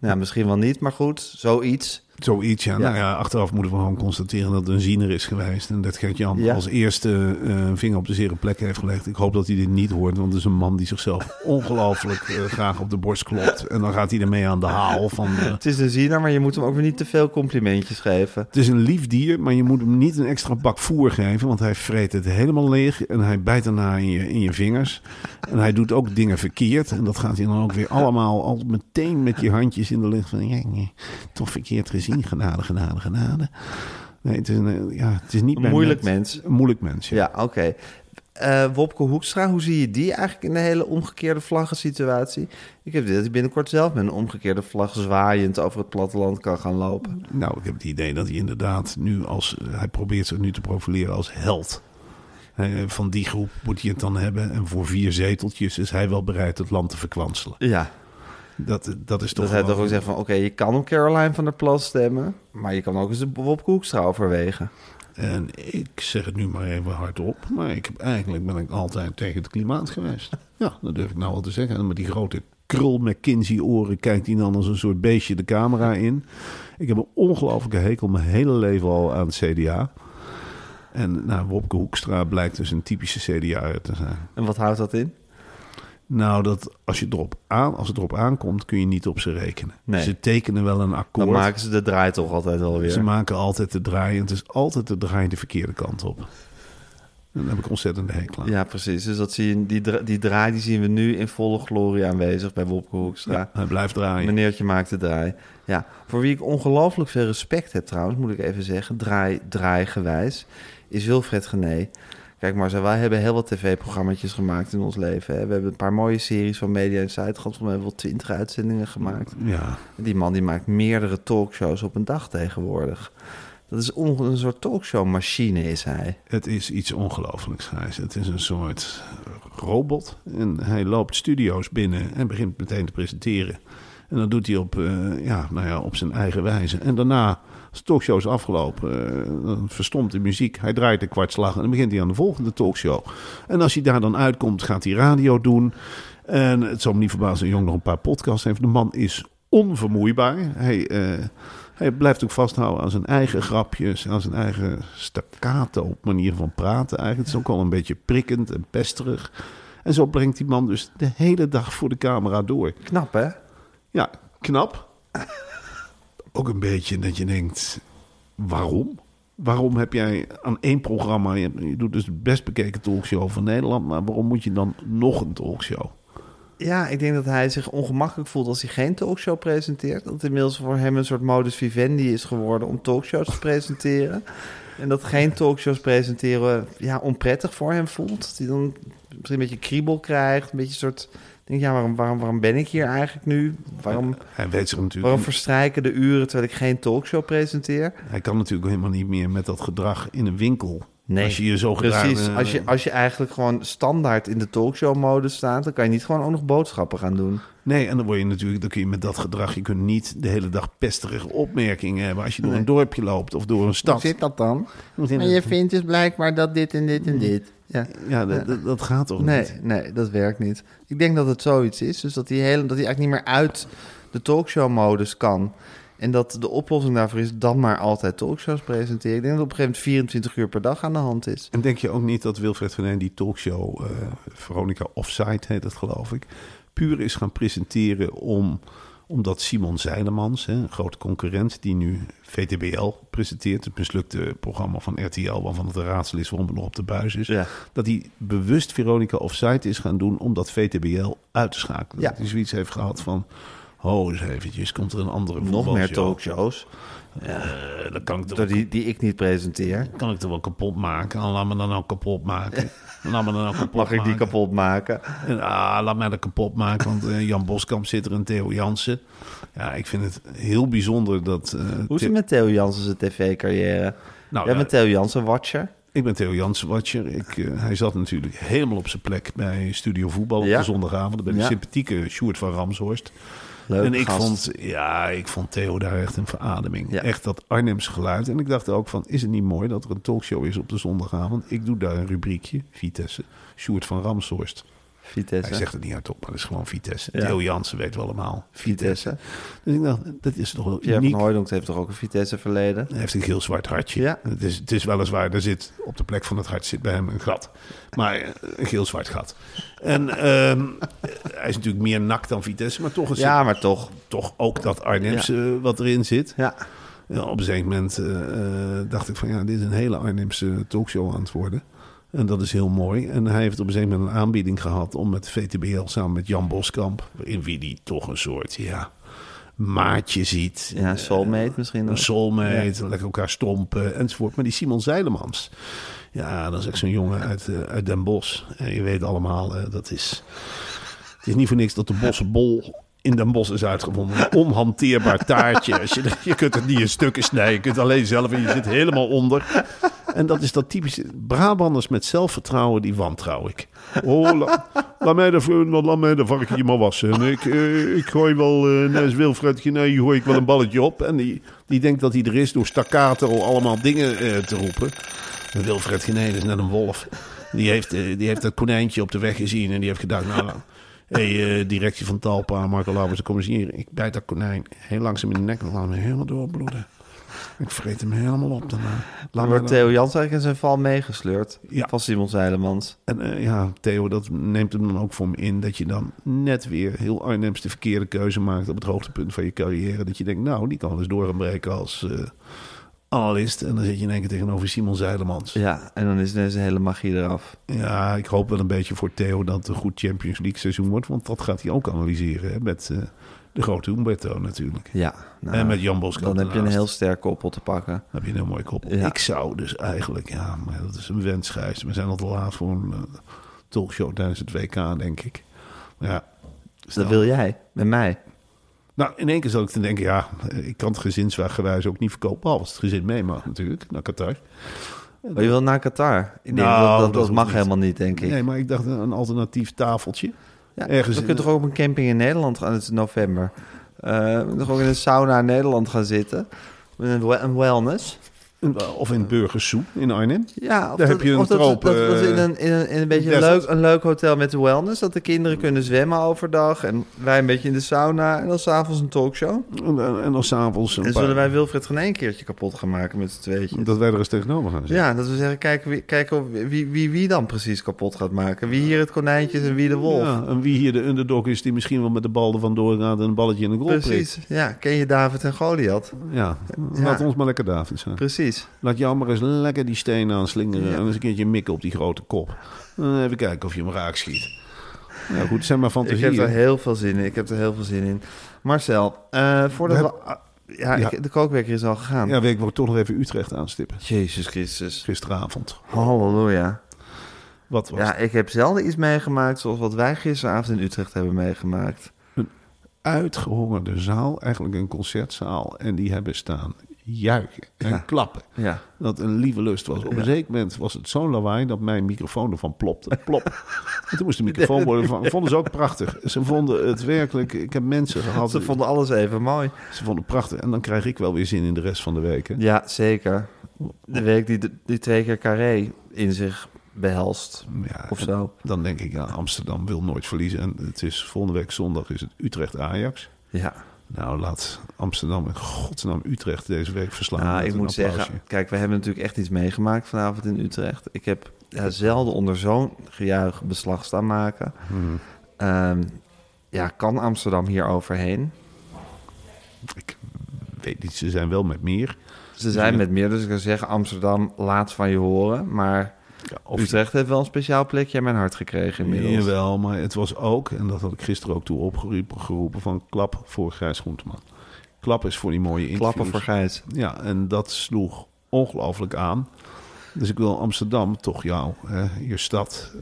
Nou, misschien wel niet, maar goed, zoiets. Zoiets, ja. Ja. Nou ja, achteraf moeten we gewoon constateren dat het een ziener is geweest. En dat Gert-Jan Ja. als eerste een vinger op de zere plek heeft gelegd. Ik hoop dat hij dit niet hoort, want het is een man die zichzelf (laughs) ongelooflijk eh, graag op de borst klopt. En dan gaat hij ermee aan de haal van... eh, Het is een ziener, maar je moet hem ook weer niet te veel complimentjes geven. Het is een lief dier, maar je moet hem niet een extra bak voer geven. Want hij vreet het helemaal leeg en hij bijt daarna in je, in je vingers. En hij doet ook dingen verkeerd. En dat gaat hij dan ook weer allemaal al meteen met je handjes in de lucht. Van, ja, nee, toch verkeerd gezien. Genade, genade, genade. Nee, het is, een, eh, ja, het is niet Een moeilijk mens. Een moeilijk mens, ja. Ja, oké. Eh, Wopke Hoekstra, hoe zie je die eigenlijk in de hele omgekeerde vlaggen situatie? Ik heb dit dat hij binnenkort zelf met een omgekeerde vlag zwaaiend over het platteland kan gaan lopen. Nou, ik heb het idee dat hij inderdaad nu als... Hij probeert zich nu te profileren als held. Van die groep moet hij het dan hebben. En voor vier zeteltjes is hij wel bereid het land te verkwanselen. Ja, Dat, dat is toch dat hij toch ook zegt van... oké, je kan op Caroline van der Plas stemmen... maar je kan ook eens op Wopke Hoekstra overwegen. En ik zeg het nu maar even hardop. Maar ik heb, eigenlijk ben ik altijd tegen het klimaat geweest. (laughs) Ja, dat durf ik nou wel te zeggen. En met die grote krul McKinsey oren kijkt hij dan als een soort beestje de camera in. Ik heb een ongelofelijke hekel mijn hele leven al aan het CDA. En nou, Wopke Hoekstra blijkt dus een typische CDA te zijn. En wat houdt dat in? Nou, dat als, je erop aan, als het erop aankomt, kun je niet op ze rekenen. Nee. Ze tekenen wel een Dan akkoord. maken ze de draai toch altijd wel weer. Ze maken altijd de draai. En het is altijd de draai de verkeerde kant op. En daar heb ik ontzettend de hekel aan. Ja, precies. Dus dat zie je, die, dra- die draai die zien we nu in volle glorie aanwezig bij Wopke Hoekstra. Ja, hij blijft draaien. Meneertje maakt de draai. Ja, voor wie ik ongelooflijk veel respect heb trouwens, moet ik even zeggen, draai, draaigewijs, is Wilfred Gené. Kijk maar, wij hebben heel wat tv-programma's gemaakt in ons leven. Hè. We hebben een paar mooie series van Media Insight gehad. We hebben wel twintig uitzendingen gemaakt. Ja, Die man die maakt meerdere talkshows op een dag tegenwoordig. Dat is een soort talkshow-machine is hij. het is iets ongelooflijks, Gijs. Het is een soort robot. En hij loopt studio's binnen en begint meteen te presenteren. En dat doet hij op, eh, ja, nou ja, op zijn eigen wijze. En daarna, als de talkshow is afgelopen, eh, dan verstomt de muziek. Hij draait de kwartslag en dan begint hij aan de volgende talkshow. En als hij daar dan uitkomt, gaat hij radio doen. En het zal me niet verbazen Jong nog een paar podcasts heeft. De man is onvermoeibaar. Hij, eh, hij blijft ook vasthouden aan zijn eigen grapjes, aan zijn eigen staccato manier van praten. Eigenlijk het is ook al een beetje prikkend en pesterig. En zo brengt die man dus de hele dag voor de camera door. Knap, hè? Ja, knap. Ook een beetje dat je denkt, waarom? Waarom heb jij aan één programma, je, je doet dus de best bekeken talkshow van Nederland, maar waarom moet je dan nog een talkshow? Ja, ik denk dat hij zich ongemakkelijk voelt als hij geen talkshow presenteert. Dat het inmiddels voor hem een soort modus vivendi is geworden om talkshows te presenteren. (laughs) En dat geen talkshows presenteren ja, onprettig voor hem voelt. Dat hij dan misschien een beetje kriebel krijgt. Een beetje een soort... Denk, ja, waarom, waarom, waarom ben ik hier eigenlijk nu? Waarom, Hij weet zich natuurlijk. waarom verstrijken de uren terwijl ik geen talkshow presenteer? Hij kan natuurlijk helemaal niet meer met dat gedrag in een winkel. Nee, als je je zo Precies. gedaan, eh, Als je, als je eigenlijk gewoon standaard in de talkshow-modus staat... dan kan je niet gewoon ook nog boodschappen gaan doen. Nee, en dan word je natuurlijk, dan kun je met dat gedrag, je kunt niet de hele dag pesterige opmerkingen hebben als je door een dorpje loopt of door een Hoe stad. zit dat dan? Maar je vindt dus blijkbaar dat dit en dit en dit. Ja. Ja, dat, dat, dat gaat toch Nee, niet? nee, dat werkt niet. Ik denk dat het zoiets is. Dus dat hij, hele, dat hij eigenlijk niet meer uit de talkshow-modus kan. En dat de oplossing daarvoor is dan maar altijd talkshows presenteren. Ik denk dat op een gegeven moment 24 uur per dag aan de hand is. En denk je ook niet dat Wilfred van Een die talkshow, eh, Veronica Offside heet dat geloof ik, puur is gaan presenteren om, omdat Simon Zeilemans, hè, een grote concurrent die nu VTBL presenteert, het mislukte programma van RTL, waarvan het een raadsel is waarom het nog op de buis is, Ja. dat hij bewust Veronica Offside is gaan doen om dat VTBL uit te schakelen. Ja. Dat hij zoiets heeft gehad van, ho eens eventjes, komt er een andere Nog meer talkshows. Eh, dan kan ik toch Door die, die ik niet presenteer. kan ik er wel kapot maken. En laat me dan ook kapot maken. (laughs) Laat me dan ook kapot Mag ik die maken. kapot maken? En, ah, laat mij dat kapot maken, want eh, Jan Boskamp zit er en Theo Jansen. Ja, ik vind het heel bijzonder dat... eh, Hoe is het met Theo Jansen tv-carrière? Nou, Jij ja, bent Theo Jansen-watcher. ik ben Theo Jansen-watcher. Hij zat natuurlijk helemaal op zijn plek bij Studio Voetbal op Ja. de zondagavond. Bij de Ja. sympathieke Sjoerd van Ramshorst. Leuk en ik gast. vond, ja, ik vond Theo daar echt een verademing. Ja. Echt dat Arnhems geluid. En ik dacht ook van, is het niet mooi dat er een talkshow is op de zondagavond? Ik doe daar een rubriekje, Vitesse. Sjoerd van Ramshorst. Vitesse. Hij zegt het niet hardop, maar het is gewoon Vitesse. Ja. Theo Jansen weet wel allemaal. Vitesse. Dus ik dacht, dat is toch wel Pierre uniek. van heeft toch ook een Vitesse-verleden? Hij heeft een geel zwart hartje. Ja. Het, is, het is weliswaar, er zit op de plek van het hart zit bij hem een gat. Maar eh, een geel zwart gat. En ehm, (laughs) hij is natuurlijk meer nakt dan Vitesse, maar toch, is Ja, maar toch. toch ook dat Arnhemse wat erin zit. Ja. Ja, op een moment eh, eh, dacht ik van ja, dit is een hele Arnhemse talkshow aan het worden. En dat is heel mooi. En hij heeft op een zeker moment een aanbieding gehad om met VTBL samen met Jan Boskamp, in wie die toch een soort ja, maatje ziet. Ja, soulmate misschien Een ook. soulmate, lekker elkaar stompen enzovoort. Maar die Simon Zeilemans, ja, dat is echt zo'n jongen uit, eh, uit Den Bosch. En je weet allemaal, eh, dat is... Het is niet voor niks dat de bossenbol in Den Bosch is uitgevonden. Een onhanteerbaar taartje. Als je, (laughs) je kunt het niet in stukken snijden. Je kunt alleen zelf en je zit helemaal onder. En dat is dat typische... Brabanders met zelfvertrouwen, die wantrouw ik. Oh, la- laat, mij de, laat mij de varkentje maar wassen. En ik, eh, ik gooi wel, eh naast Wilfred Genee, gooi ik wel een balletje op. En die, die denkt dat hij er is door staccato allemaal dingen eh, te roepen. En Wilfred Genee is net een wolf. Die heeft, eh, die heeft dat konijntje op de weg gezien en die heeft gedacht... Nou, hey, eh, directie van Talpa, Marco Lauwers, kom eens hier. Ik bijt dat konijn heel langzaam in de nek en laat me helemaal doorbloeden. Ik vreet hem helemaal op daarna. Dan Laat wordt Theo Jans eigenlijk in zijn val meegesleurd. Ja. Van Simon Zeilemans. En eh, ja, Theo, dat neemt hem dan ook voor me in dat je dan net weer heel Arnhems de verkeerde keuze maakt op het hoogtepunt van je carrière. Dat je denkt, nou, die kan wel eens door gaan breken als eh, analist. En dan zit je in één keer tegenover Simon Zeilemans. Ja, en dan is deze hele magie eraf. Ja, ik hoop wel een beetje voor Theo dat het een goed Champions League seizoen wordt. Want dat gaat hij ook analyseren hè, met eh, de grote Humberto natuurlijk. Ja. nou, en met Jan Boskamp dan heb je een heel sterk koppel te pakken. Dan heb je een heel mooi koppel. Ja. Ik zou dus eigenlijk, ja, maar dat is een wensgijs. We zijn al te laat voor een eh, talkshow tijdens het WK, denk ik. Maar ja, Dat wil jij, met mij. Nou, in één keer zat ik te denken, ja, ik kan het gezinsgewijs ook niet verkopen. Behalve als het gezin mee mag natuurlijk, naar Qatar. Oh, je wil naar Qatar? Ik denk Nou, dat, dat, dat dat hoeft mag niet. helemaal niet, denk ik. Nee, maar ik dacht een alternatief tafeltje. Ja, ergens we in kunnen toch ook een camping in Nederland gaan. Het is november. Eh, nog ook in een sauna in Nederland gaan zitten. Met een wellness. Of in Burgersoe in Arnhem. Ja, of Daar dat, heb je een of dat, troop, dat, dat in een, in een, in een beetje een leuk, een leuk hotel met de wellness. Dat de kinderen kunnen zwemmen overdag. En wij een beetje in de sauna. En dan s'avonds een talkshow. En, en dan s'avonds een En zullen wij Wilfred gewoon één keertje kapot gaan maken met z'n tweetjes. Dat wij er eens tegenover gaan zitten. Ja, dat we zeggen, kijken, wie, kijken of, wie, wie, wie dan precies kapot gaat maken. Wie hier het konijntje is en wie de wolf. Ja, en wie hier de underdog is die misschien wel met de bal er vandoor gaat en een balletje in de goal prikt. Precies, ja. Ken je David en Goliath? Ja, Ja. laat ons maar lekker David zijn. Precies. Laat jou maar eens lekker die steen aanslingeren Ja. en eens een keertje mikken op die grote kop. En even kijken of je hem raak schiet. Ja goed, zijn maar Ik fantasieën. heb er heel veel zin in. Ik heb er heel veel zin in. Marcel, eh, voordat We we... ah, Ja, Ja. ik- de kookwekker is al gegaan. Ja, ik wil toch nog even Utrecht aanstippen. Jezus Christus. Gisteravond. Halleluja. Wat was Ja, het? ik heb zelden iets meegemaakt zoals wat wij gisteravond in Utrecht hebben meegemaakt. Uitgehongerde zaal, eigenlijk een concertzaal. En die hebben staan juichen en Ja. klappen. Ja. Dat een lieve lust was. Op een Ja. zeker moment was het zo'n lawaai dat mijn microfoon ervan plopte. Plop. (laughs) En toen moest de microfoon worden van. Vonden ze ook prachtig. Ze vonden het werkelijk. Ik heb mensen gehad. Ze vonden alles even mooi. ze vonden het prachtig. En dan krijg ik wel weer zin in de rest van de week. hè. Ja, zeker. De week die, die twee keer carré in zich behelst. Ja, Of zo. Dan denk ik, ja, Amsterdam wil nooit verliezen. En het is volgende week zondag is het Utrecht-Ajax. Ja. Nou, laat Amsterdam in godsnaam Utrecht deze week verslaan. Nou, ik moet applausje. zeggen, kijk, we hebben natuurlijk echt iets meegemaakt vanavond in Utrecht. Ik heb ja, zelden onder zo'n gejuich beslag staan maken. Hmm. Ehm, ja, kan Amsterdam hier overheen? Ik weet niet, ze zijn wel met meer. Ze zijn met meer, dus ik kan zeggen, Amsterdam laat van je horen. Maar Ja, Utrecht heeft wel een speciaal plekje in mijn hart gekregen inmiddels. Jawel, maar het was ook, en dat had ik gisteren ook toe opgeroepen, geroepen van klap voor Gijs Groenteman. Klap is voor die mooie interviews. Klappen voor Gijs. Ja, en dat sloeg ongelooflijk aan. Dus ik wil Amsterdam, toch jou, hè, je stad,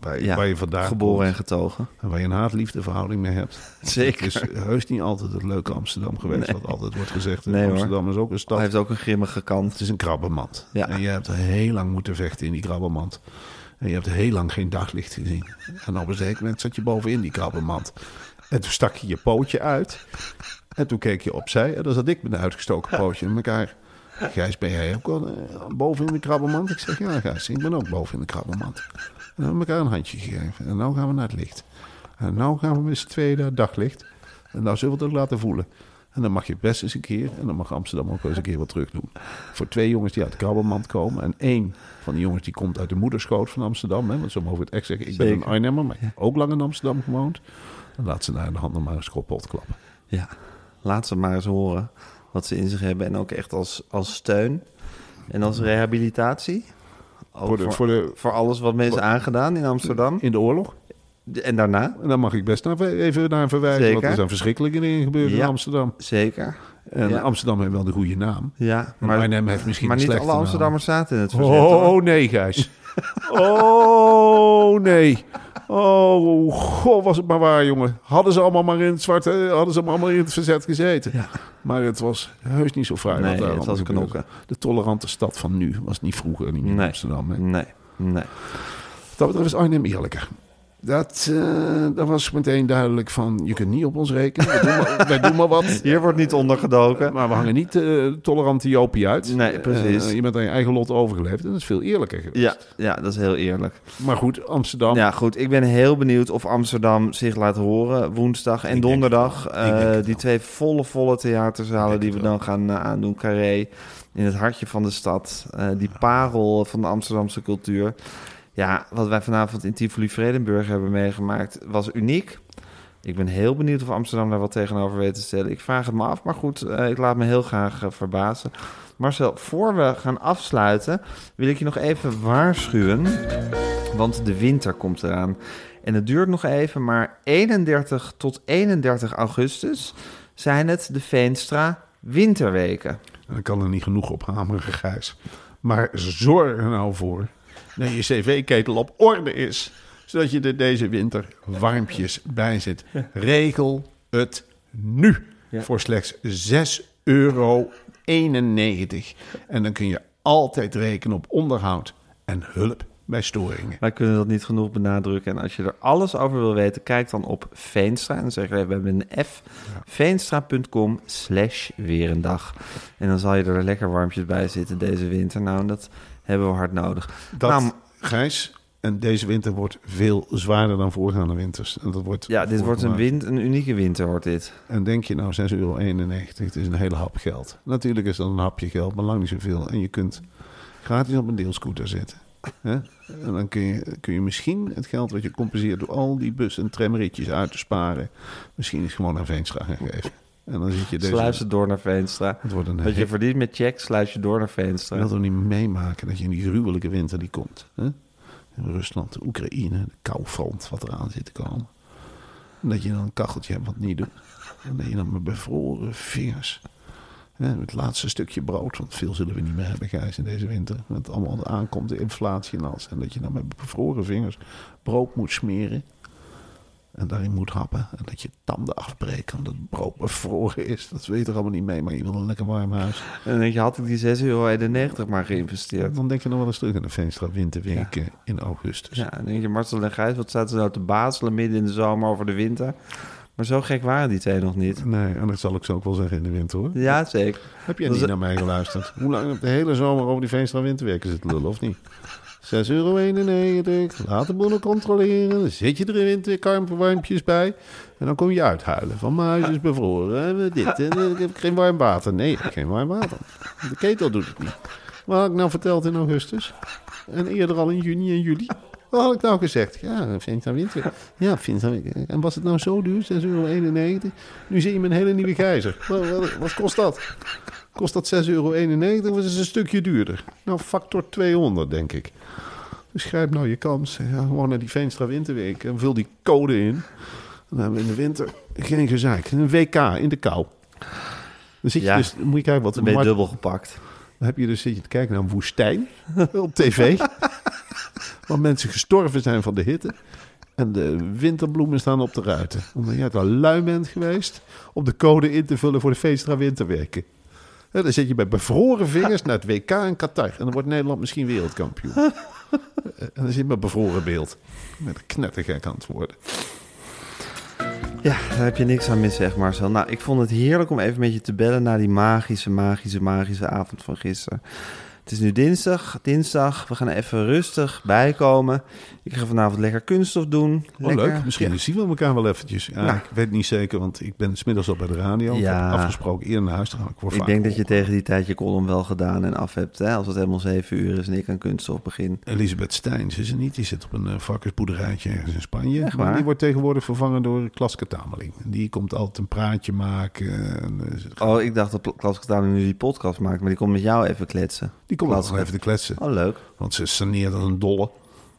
waar, Ja, waar je vandaag Geboren en komt, getogen. en waar je een haat-liefde verhouding mee hebt. Zeker. Het is heus niet altijd het leuke Amsterdam geweest, Nee. wat altijd wordt gezegd. Nee, hoor. Amsterdam is ook een stad Hij heeft ook een grimmige kant. het is een krabbenmand. Ja. En je hebt heel lang moeten vechten in die krabbenmand. En je hebt heel lang geen daglicht gezien. En op een zeker moment zat je bovenin die krabbenmand. En toen stak je je pootje uit. En toen keek je opzij. En dan zat ik met een uitgestoken pootje in elkaar. Gijs, ben jij ook al eh, boven in de krabbenmand? Ik zeg, ja Gijs, ik ben ook boven in de krabbenmand. En we hebben elkaar een handje gegeven. En nu gaan we naar het licht. En nu gaan we met z'n tweeën naar het daglicht. En nou zullen we het ook laten voelen. En dan mag je best eens een keer, en dan mag Amsterdam ook eens een keer wat terug doen. Voor twee jongens die uit de krabbelmand komen. En één van die jongens die komt uit de moederschoot van Amsterdam. Hè, want zo mogen we het echt zeggen. Ik ben Zeker. een Arnhemmer, maar ik heb ook lang in Amsterdam gewoond. Dan laat ze daar de handen maar eens kapot klappen. Ja, laat ze maar eens horen wat ze in zich hebben. En ook echt als, als steun en als rehabilitatie. Ook Voor de- voor de- voor alles wat mensen aangedaan in Amsterdam. In de oorlog. En daarna, En dan mag ik best naar, even naar verwijzen. Want Zeker. er zijn verschrikkelijke dingen gebeurd in. Amsterdam. zeker. En Ja. Amsterdam heeft wel de goede naam. Ja, Maar Arnhem heeft misschien maar niet alle. Amsterdammers zaten in het verzet. Oh, hoor. nee, Gijs. (laughs) Oh nee. Oh, god, was het maar waar, jongen. Hadden ze allemaal maar in het zwarte, hadden ze allemaal in het verzet gezeten. Ja. Maar het was heus niet zo fraai. Nee, het was knokken. De tolerante stad van nu was niet vroeger, niet in Nee. Amsterdam. Hè. Nee, nee. Wat dat betreft is Arnhem eerlijker. Dat, eh, dat was meteen duidelijk van, je kunt niet op ons rekenen. Wij doen maar, wij doen maar wat. (laughs) Hier wordt niet ondergedoken. Maar we hangen niet eh tolerante Jopie uit. Nee, precies. Eh, je bent aan je eigen lot overgeleverd. En dat is veel eerlijker geweest. Ja, ja, dat is heel eerlijk. Maar goed, Amsterdam. Ja, goed. Ik ben heel benieuwd of Amsterdam zich laat horen woensdag en Ik donderdag. die twee volle, volle theaterzalen die we dan gaan aandoen. Carré, in het hartje van de stad. Die parel van de Amsterdamse cultuur. Ja, wat wij vanavond in Tivoli Vredenburg hebben meegemaakt, was uniek. Ik ben heel benieuwd of Amsterdam daar wat tegenover weet te stellen. Ik vraag het me af, maar goed, eh, ik laat me heel graag eh, verbazen. Marcel, voor we gaan afsluiten, wil ik je nog even waarschuwen. Want de winter komt eraan. En het duurt nog even, maar 31 tot 31 augustus zijn het de Veenstra Winterweken. En ik kan er niet genoeg op hameren, Gijs. Maar zorg er nou voor dat je cv-ketel op orde is. Zodat je er deze winter warmpjes bij zit. Regel het nu. Ja. Voor slechts 6,91 euro. En dan kun je altijd rekenen op onderhoud en hulp bij storingen. Wij kunnen dat niet genoeg benadrukken. En als je er alles over wil weten, kijk dan op Veenstra. En zeg we hebben een F. Veenstra.com slash weer een dag. En dan zal je er lekker warmpjes bij zitten deze winter. Nou, dat hebben we hard nodig. Dat, Nou, Gijs, en deze winter wordt veel zwaarder dan voorgaande winters. En dat wordt ja, dit wordt een, wind, een unieke winter, wordt dit. En denk je nou 6,91 euro, het is een hele hap geld. Natuurlijk is dat een hapje geld, maar lang niet zoveel. En je kunt gratis op een deelscooter zitten. En dan kun je, kun je misschien het geld wat je compenseert door al die bus- en tramritjes uit te sparen, misschien eens gewoon naar Veenstra gaan geven. En dan zit je deze... Sluis het door naar Veenstra. Het wordt een Wat je verdient met check, sluis je door naar Je Veenstra. wilt er niet meemaken dat je in die gruwelijke winter die komt. Hè? In Rusland, de Oekraïne, de koufront wat eraan zit te komen. En dat je dan een kacheltje hebt wat niet doet. En dat je dan met bevroren vingers. Hè, het laatste stukje brood, want veel zullen we niet meer hebben, Gijs, in deze winter. Met allemaal aankomt, de inflatie en alles. En dat je dan met bevroren vingers brood moet smeren. En daarin moet happen. En dat je tanden afbreken omdat het brood bevroren is. Dat weet je toch allemaal niet mee, maar je wil een lekker warm huis. En dan denk je, had ik die 6,91 euro maar geïnvesteerd. Dan denk je nog wel eens terug aan de Veenstra winterweken in augustus. Ja, dan denk je, Marcel en Gijs, wat zaten ze nou te bazelen midden in de zomer over de winter? Maar zo gek waren die twee nog niet. Nee, en dat zal ik zo ook wel zeggen in de winter hoor. Ja, zeker. Heb jij niet is- naar mij geluisterd? Hoe lang heb de hele zomer over die Veenstra winterweken zitten lullen, of niet? 6,91 euro. Laat de bonnen controleren. Dan zit je er in winterwarmpjes bij. En dan kom je uithuilen. Van mijn huis is bevroren. En dit. Ik heb geen warm water. Nee, ik heb geen warm water. De ketel doet het niet. Wat had ik nou verteld in augustus? En eerder al in juni en juli? Wat had ik nou gezegd? Ja, Veenstra winter. Ja, Veenstra winter. En was het nou zo duur? 6,91 euro? Nu zie je een hele nieuwe wat, wat kost dat? Kost dat 6,91 euro of is een stukje duurder? Nou, factor 200, denk ik. Dus grijp nou je kans. Ja, gewoon naar die Veenstra Winterweek en vul die code in. Dan hebben we in de winter geen gezeik. Een WK in de kou. Dan zit je Ja. dus, moet je kijken wat Dan ben je dubbel gepakt. dan heb je dus zit je te kijken naar een woestijn (laughs) op tv. (laughs) waar mensen gestorven zijn van de hitte. En de winterbloemen staan op de ruiten. Omdat jij te lui bent geweest om de code in te vullen voor de Veenstra Winterweken. Dan zit je bij bevroren vingers naar het WK in Qatar. En dan wordt Nederland misschien wereldkampioen. (laughs) en dan zit je met bevroren beeld. Met een knettergek worden. Ja, daar heb je niks aan mis, zeg Marcel. Nou, ik vond het heerlijk om even met je te bellen na die magische, magische, magische avond van gisteren. Het is nu dinsdag, dinsdag. We gaan even rustig bijkomen. Ik ga vanavond lekker kunststof doen. Oh, Lekker. leuk. Misschien Ja. zien we elkaar wel eventjes. Ja, Ja. Ik weet niet zeker, want ik ben smiddags al bij de radio. Ik Ja. heb afgesproken eerder naar huis te gaan. Ik, word Ik denk dat je tegen die tijd je column wel gedaan en af hebt. Hè? Als het helemaal zeven uur is en ik aan kunststof begin. Elisabeth Steins is er niet. Die zit op een uh, varkensboerderijtje ergens in Spanje. Echt maar die wordt tegenwoordig vervangen door Klaske Tameling. Die komt altijd een praatje maken. En, eh, Oh, ik dacht dat Klaas Katana nu die podcast maakt, maar die komt met jou even kletsen. die komt ook Klaske. nog even te kletsen. Oh, leuk. Want ze saneert als een dolle.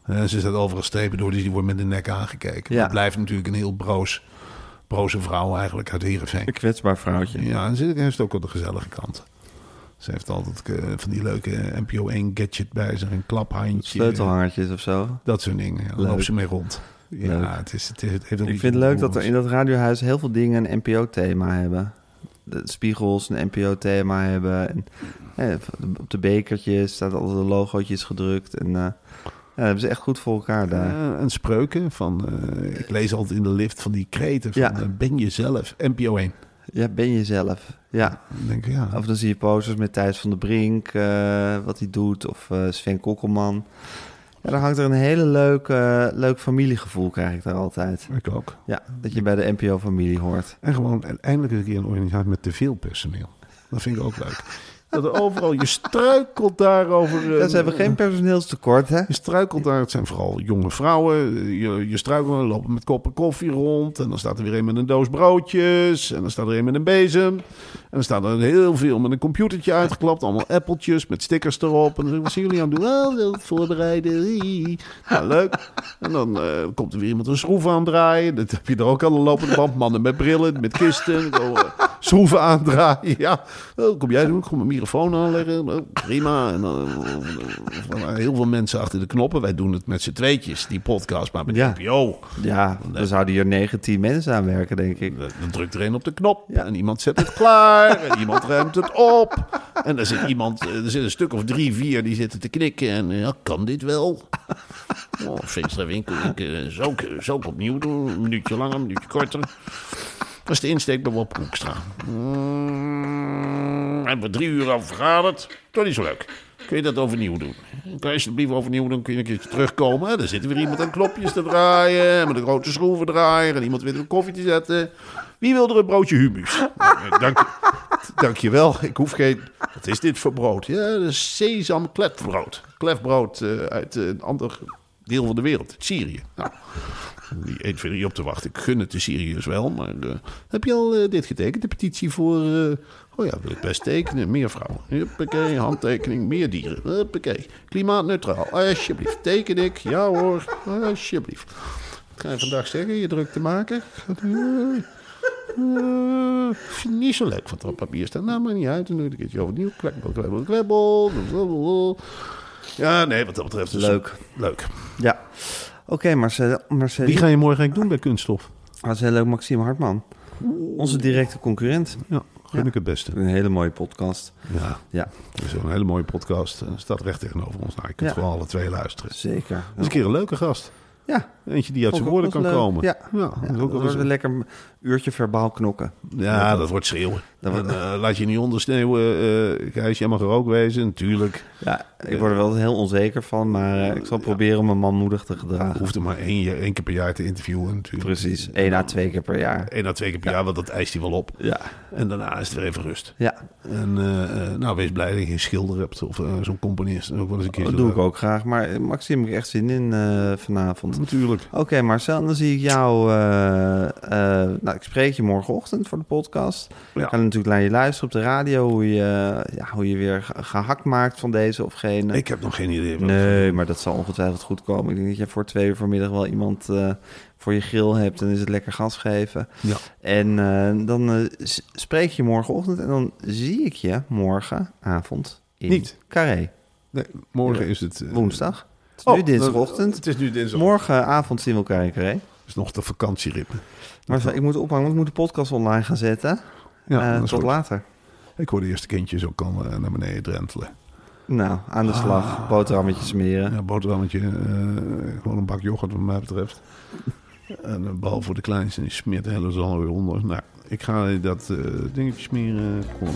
Eh, ze zet overal strepen door, dus die wordt met de nek aangekeken. Ja. Het blijft natuurlijk een heel broos, broze vrouw eigenlijk uit Heerenveen. Een kwetsbaar vrouwtje. Ja, en ze heeft ook wel de gezellige kant. Ze heeft altijd eh, van die leuke NPO 1 gadget bij zich. Een klaphandje. Sleutelhangertjes of zo. Dat soort dingen. Ja, daar loopt ze mee rond. Ja, Leuk. het, is, het, is- het heeft Ik vind het leuk dat er in dat radiohuis heel veel dingen een NPO-thema hebben. De spiegels een NPO-thema hebben. En, eh, op de bekertjes staat altijd de logootjes gedrukt. En eh, ja, dat hebben ze echt goed voor elkaar daar. Ja, en spreuken van... eh, ik lees altijd in de lift van die kreten van... Ja. eh, ben je zelf? NPO 1. Ja, ben je zelf. Ja. Denk ik, ja... Of dan zie je posters met Thijs van der Brink, eh, wat hij doet. Of eh, Sven Kokkelman. Ja, dan hangt er een hele leuk, eh, leuk familiegevoel, krijg ik daar altijd. ik ook. Ja, dat je bij de NPO-familie hoort. En gewoon eindelijk een keer een organisatie met te veel personeel. Dat vind ik ook leuk. Dat er overal, je struikelt daar over... eh, Ja, ze hebben geen personeelstekort, hè? Je struikelt daar, het zijn vooral jonge vrouwen. Je, je struikelt, lopen met koppen koffie rond. En dan staat er weer een met een doos broodjes. En dan staat er een met een bezem. Dan staat er heel veel met een computertje uitgeklapt. Allemaal appeltjes met stickers erop. En dan zeg ik, wat zijn jullie aan het doen? Oh, dat voorbereiden. Nou, leuk. En dan eh, komt er weer iemand een schroef aandraaien. Dat heb je er ook aan de lopende band. Mannen met brillen, met kisten. Eh, schroeven aandraaien. Ja, oh, kom jij doen? Ik kom mijn microfoon aanleggen. Oh, prima. En dan eh, eh, heel veel mensen achter de knoppen. Wij doen het met z'n tweetjes, die podcast. Maar met Ja. NPO, Ja, er zouden hier 19 mensen aan werken, denk ik. dan drukt er een op de knop. En iemand zet het klaar. En iemand ruimt het op. En er zit iemand, er zit een stuk of drie, vier die zitten te knikken. En ja, kan dit wel? Oh, Veenstra winkel, ik, eh, zou, zou ik opnieuw doen? Een minuutje langer, een minuutje korter. Dat is de insteek bij Bob Hoekstra. Mm, hebben we drie uur al vergaderd. Toch niet zo leuk. Kun je dat overnieuw doen? Kan je alsjeblieft overnieuw doen? Kun je een keertje terugkomen? Dan zit er weer iemand aan knopjes te draaien. Met een grote schroevendraaier. En iemand weer een koffie te zetten. Wie wil er een broodje humus? Dank, (laughs) dank je wel. Ik hoef geen... Wat is dit voor brood? Ja, sesam klefbrood. Klefbrood eh, uit een ander deel van de wereld. Syrië. Nou, die 1, 2, 3 op te wachten. Ik gun het de Syriërs wel. Maar eh, heb je al eh, dit getekend? De petitie voor... eh, oh ja, wil ik best tekenen. Meer vrouwen. Huppakee, handtekening. Meer dieren. Huppakee. Klimaatneutraal. Alsjeblieft. Teken ik. Ja hoor. Alsjeblieft. Wat ga je vandaag zeggen? Je druk te maken? Vind ik niet zo leuk wat er op papier staat. Nou, maar niet uit. Dan doe ik een keertje overnieuw. Klebbel, klebbel, klebbel. Ja, nee, wat dat betreft is Leuk. Leuk. Ja. Oké, Marcel, Marcel. Wie ga je morgen eigenlijk doen bij Kunststof? Dat is heel leuk, Maxime Hartman. Onze directe concurrent. Ja, gun Ja. ik het beste. Een hele mooie podcast. Ja, Ja, is een hele mooie podcast. Eh, staat recht tegenover ons. Nou, je kunt Ja. gewoon alle twee luisteren. zeker. Dat is een keer een leuke gast. Ja, Eentje die uit zijn woorden kan leuk. komen. Ja. ja, ja dat wordt een lekker een uurtje verbaal knokken. ja, dat wordt schreeuwen. Dat wordt- eh, laat je niet ondersneeuwen. eh Gijs, jij mag er ook wezen, natuurlijk. Ja, ik word er wel heel onzeker van, maar eh, ik zal proberen om me manmoedig te gedragen. Hoeft er maar één, één keer per jaar te interviewen, natuurlijk. Precies, één à twee keer per jaar. Eén à twee keer per jaar, want dat eist hij wel op. Ja, En daarna is het weer even rust. ja En nou, wees blij dat je geen schilder hebt of zo'n componist. Ook wel eens een keer dat doe ik ook graag. Maar Maxime, heb ik echt zin in vanavond. Natuurlijk. Oké, Marcel, dan zie ik jou. eh, eh, nou, ik spreek je morgenochtend voor de podcast. Ja. Ik ga natuurlijk naar je luisteren op de radio. Hoe je, ja, hoe je weer ge- gehakt maakt van deze of geen. Ik heb nog geen idee. wat- Nee, maar dat zal ongetwijfeld goed komen. Ik denk dat je voor twee uur vanmiddag wel iemand eh, voor je grill hebt. En is het lekker gas geven. Ja. En dan spreek je morgenochtend. En dan zie ik je morgenavond in Niet. Carré. Nee, morgen is het... Woensdag. Het is oh, nu dinsdagochtend. Het is nu dinsdag. Morgenavond zien we elkaar in Carré. is nog de vakantieritme. Maar ik moet ophangen, want ik moet de podcast online gaan zetten. Ja, dat is tot goed. later. Ik hoor de eerste kindjes ook al eh, naar beneden drentelen. Nou, aan de slag. Boterhammetjes smeren. Ja, boterhammetje, eh, gewoon een bak yoghurt wat mij betreft. (laughs) En eh, behalve voor de kleinste, die smeert de hele zon weer onder. Nou, ik ga dat dingetje smeren. Kom,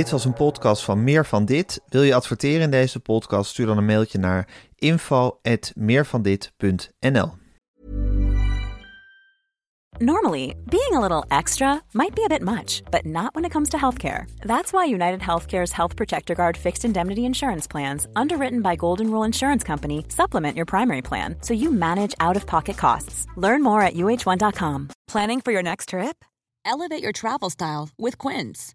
Dit was een podcast van Meer van Dit. Wil je adverteren in deze podcast? Stuur dan een mailtje naar info@meervandit.nl. Normally, being a little extra might be a bit much, but not when it comes to healthcare. That's why United Healthcare's Health Protector Guard fixed indemnity insurance plans, underwritten by Golden Rule Insurance Company, supplement your primary plan so you manage out of pocket costs. Learn more at uh1.com. Planning for your next trip? Elevate your travel style with Quince.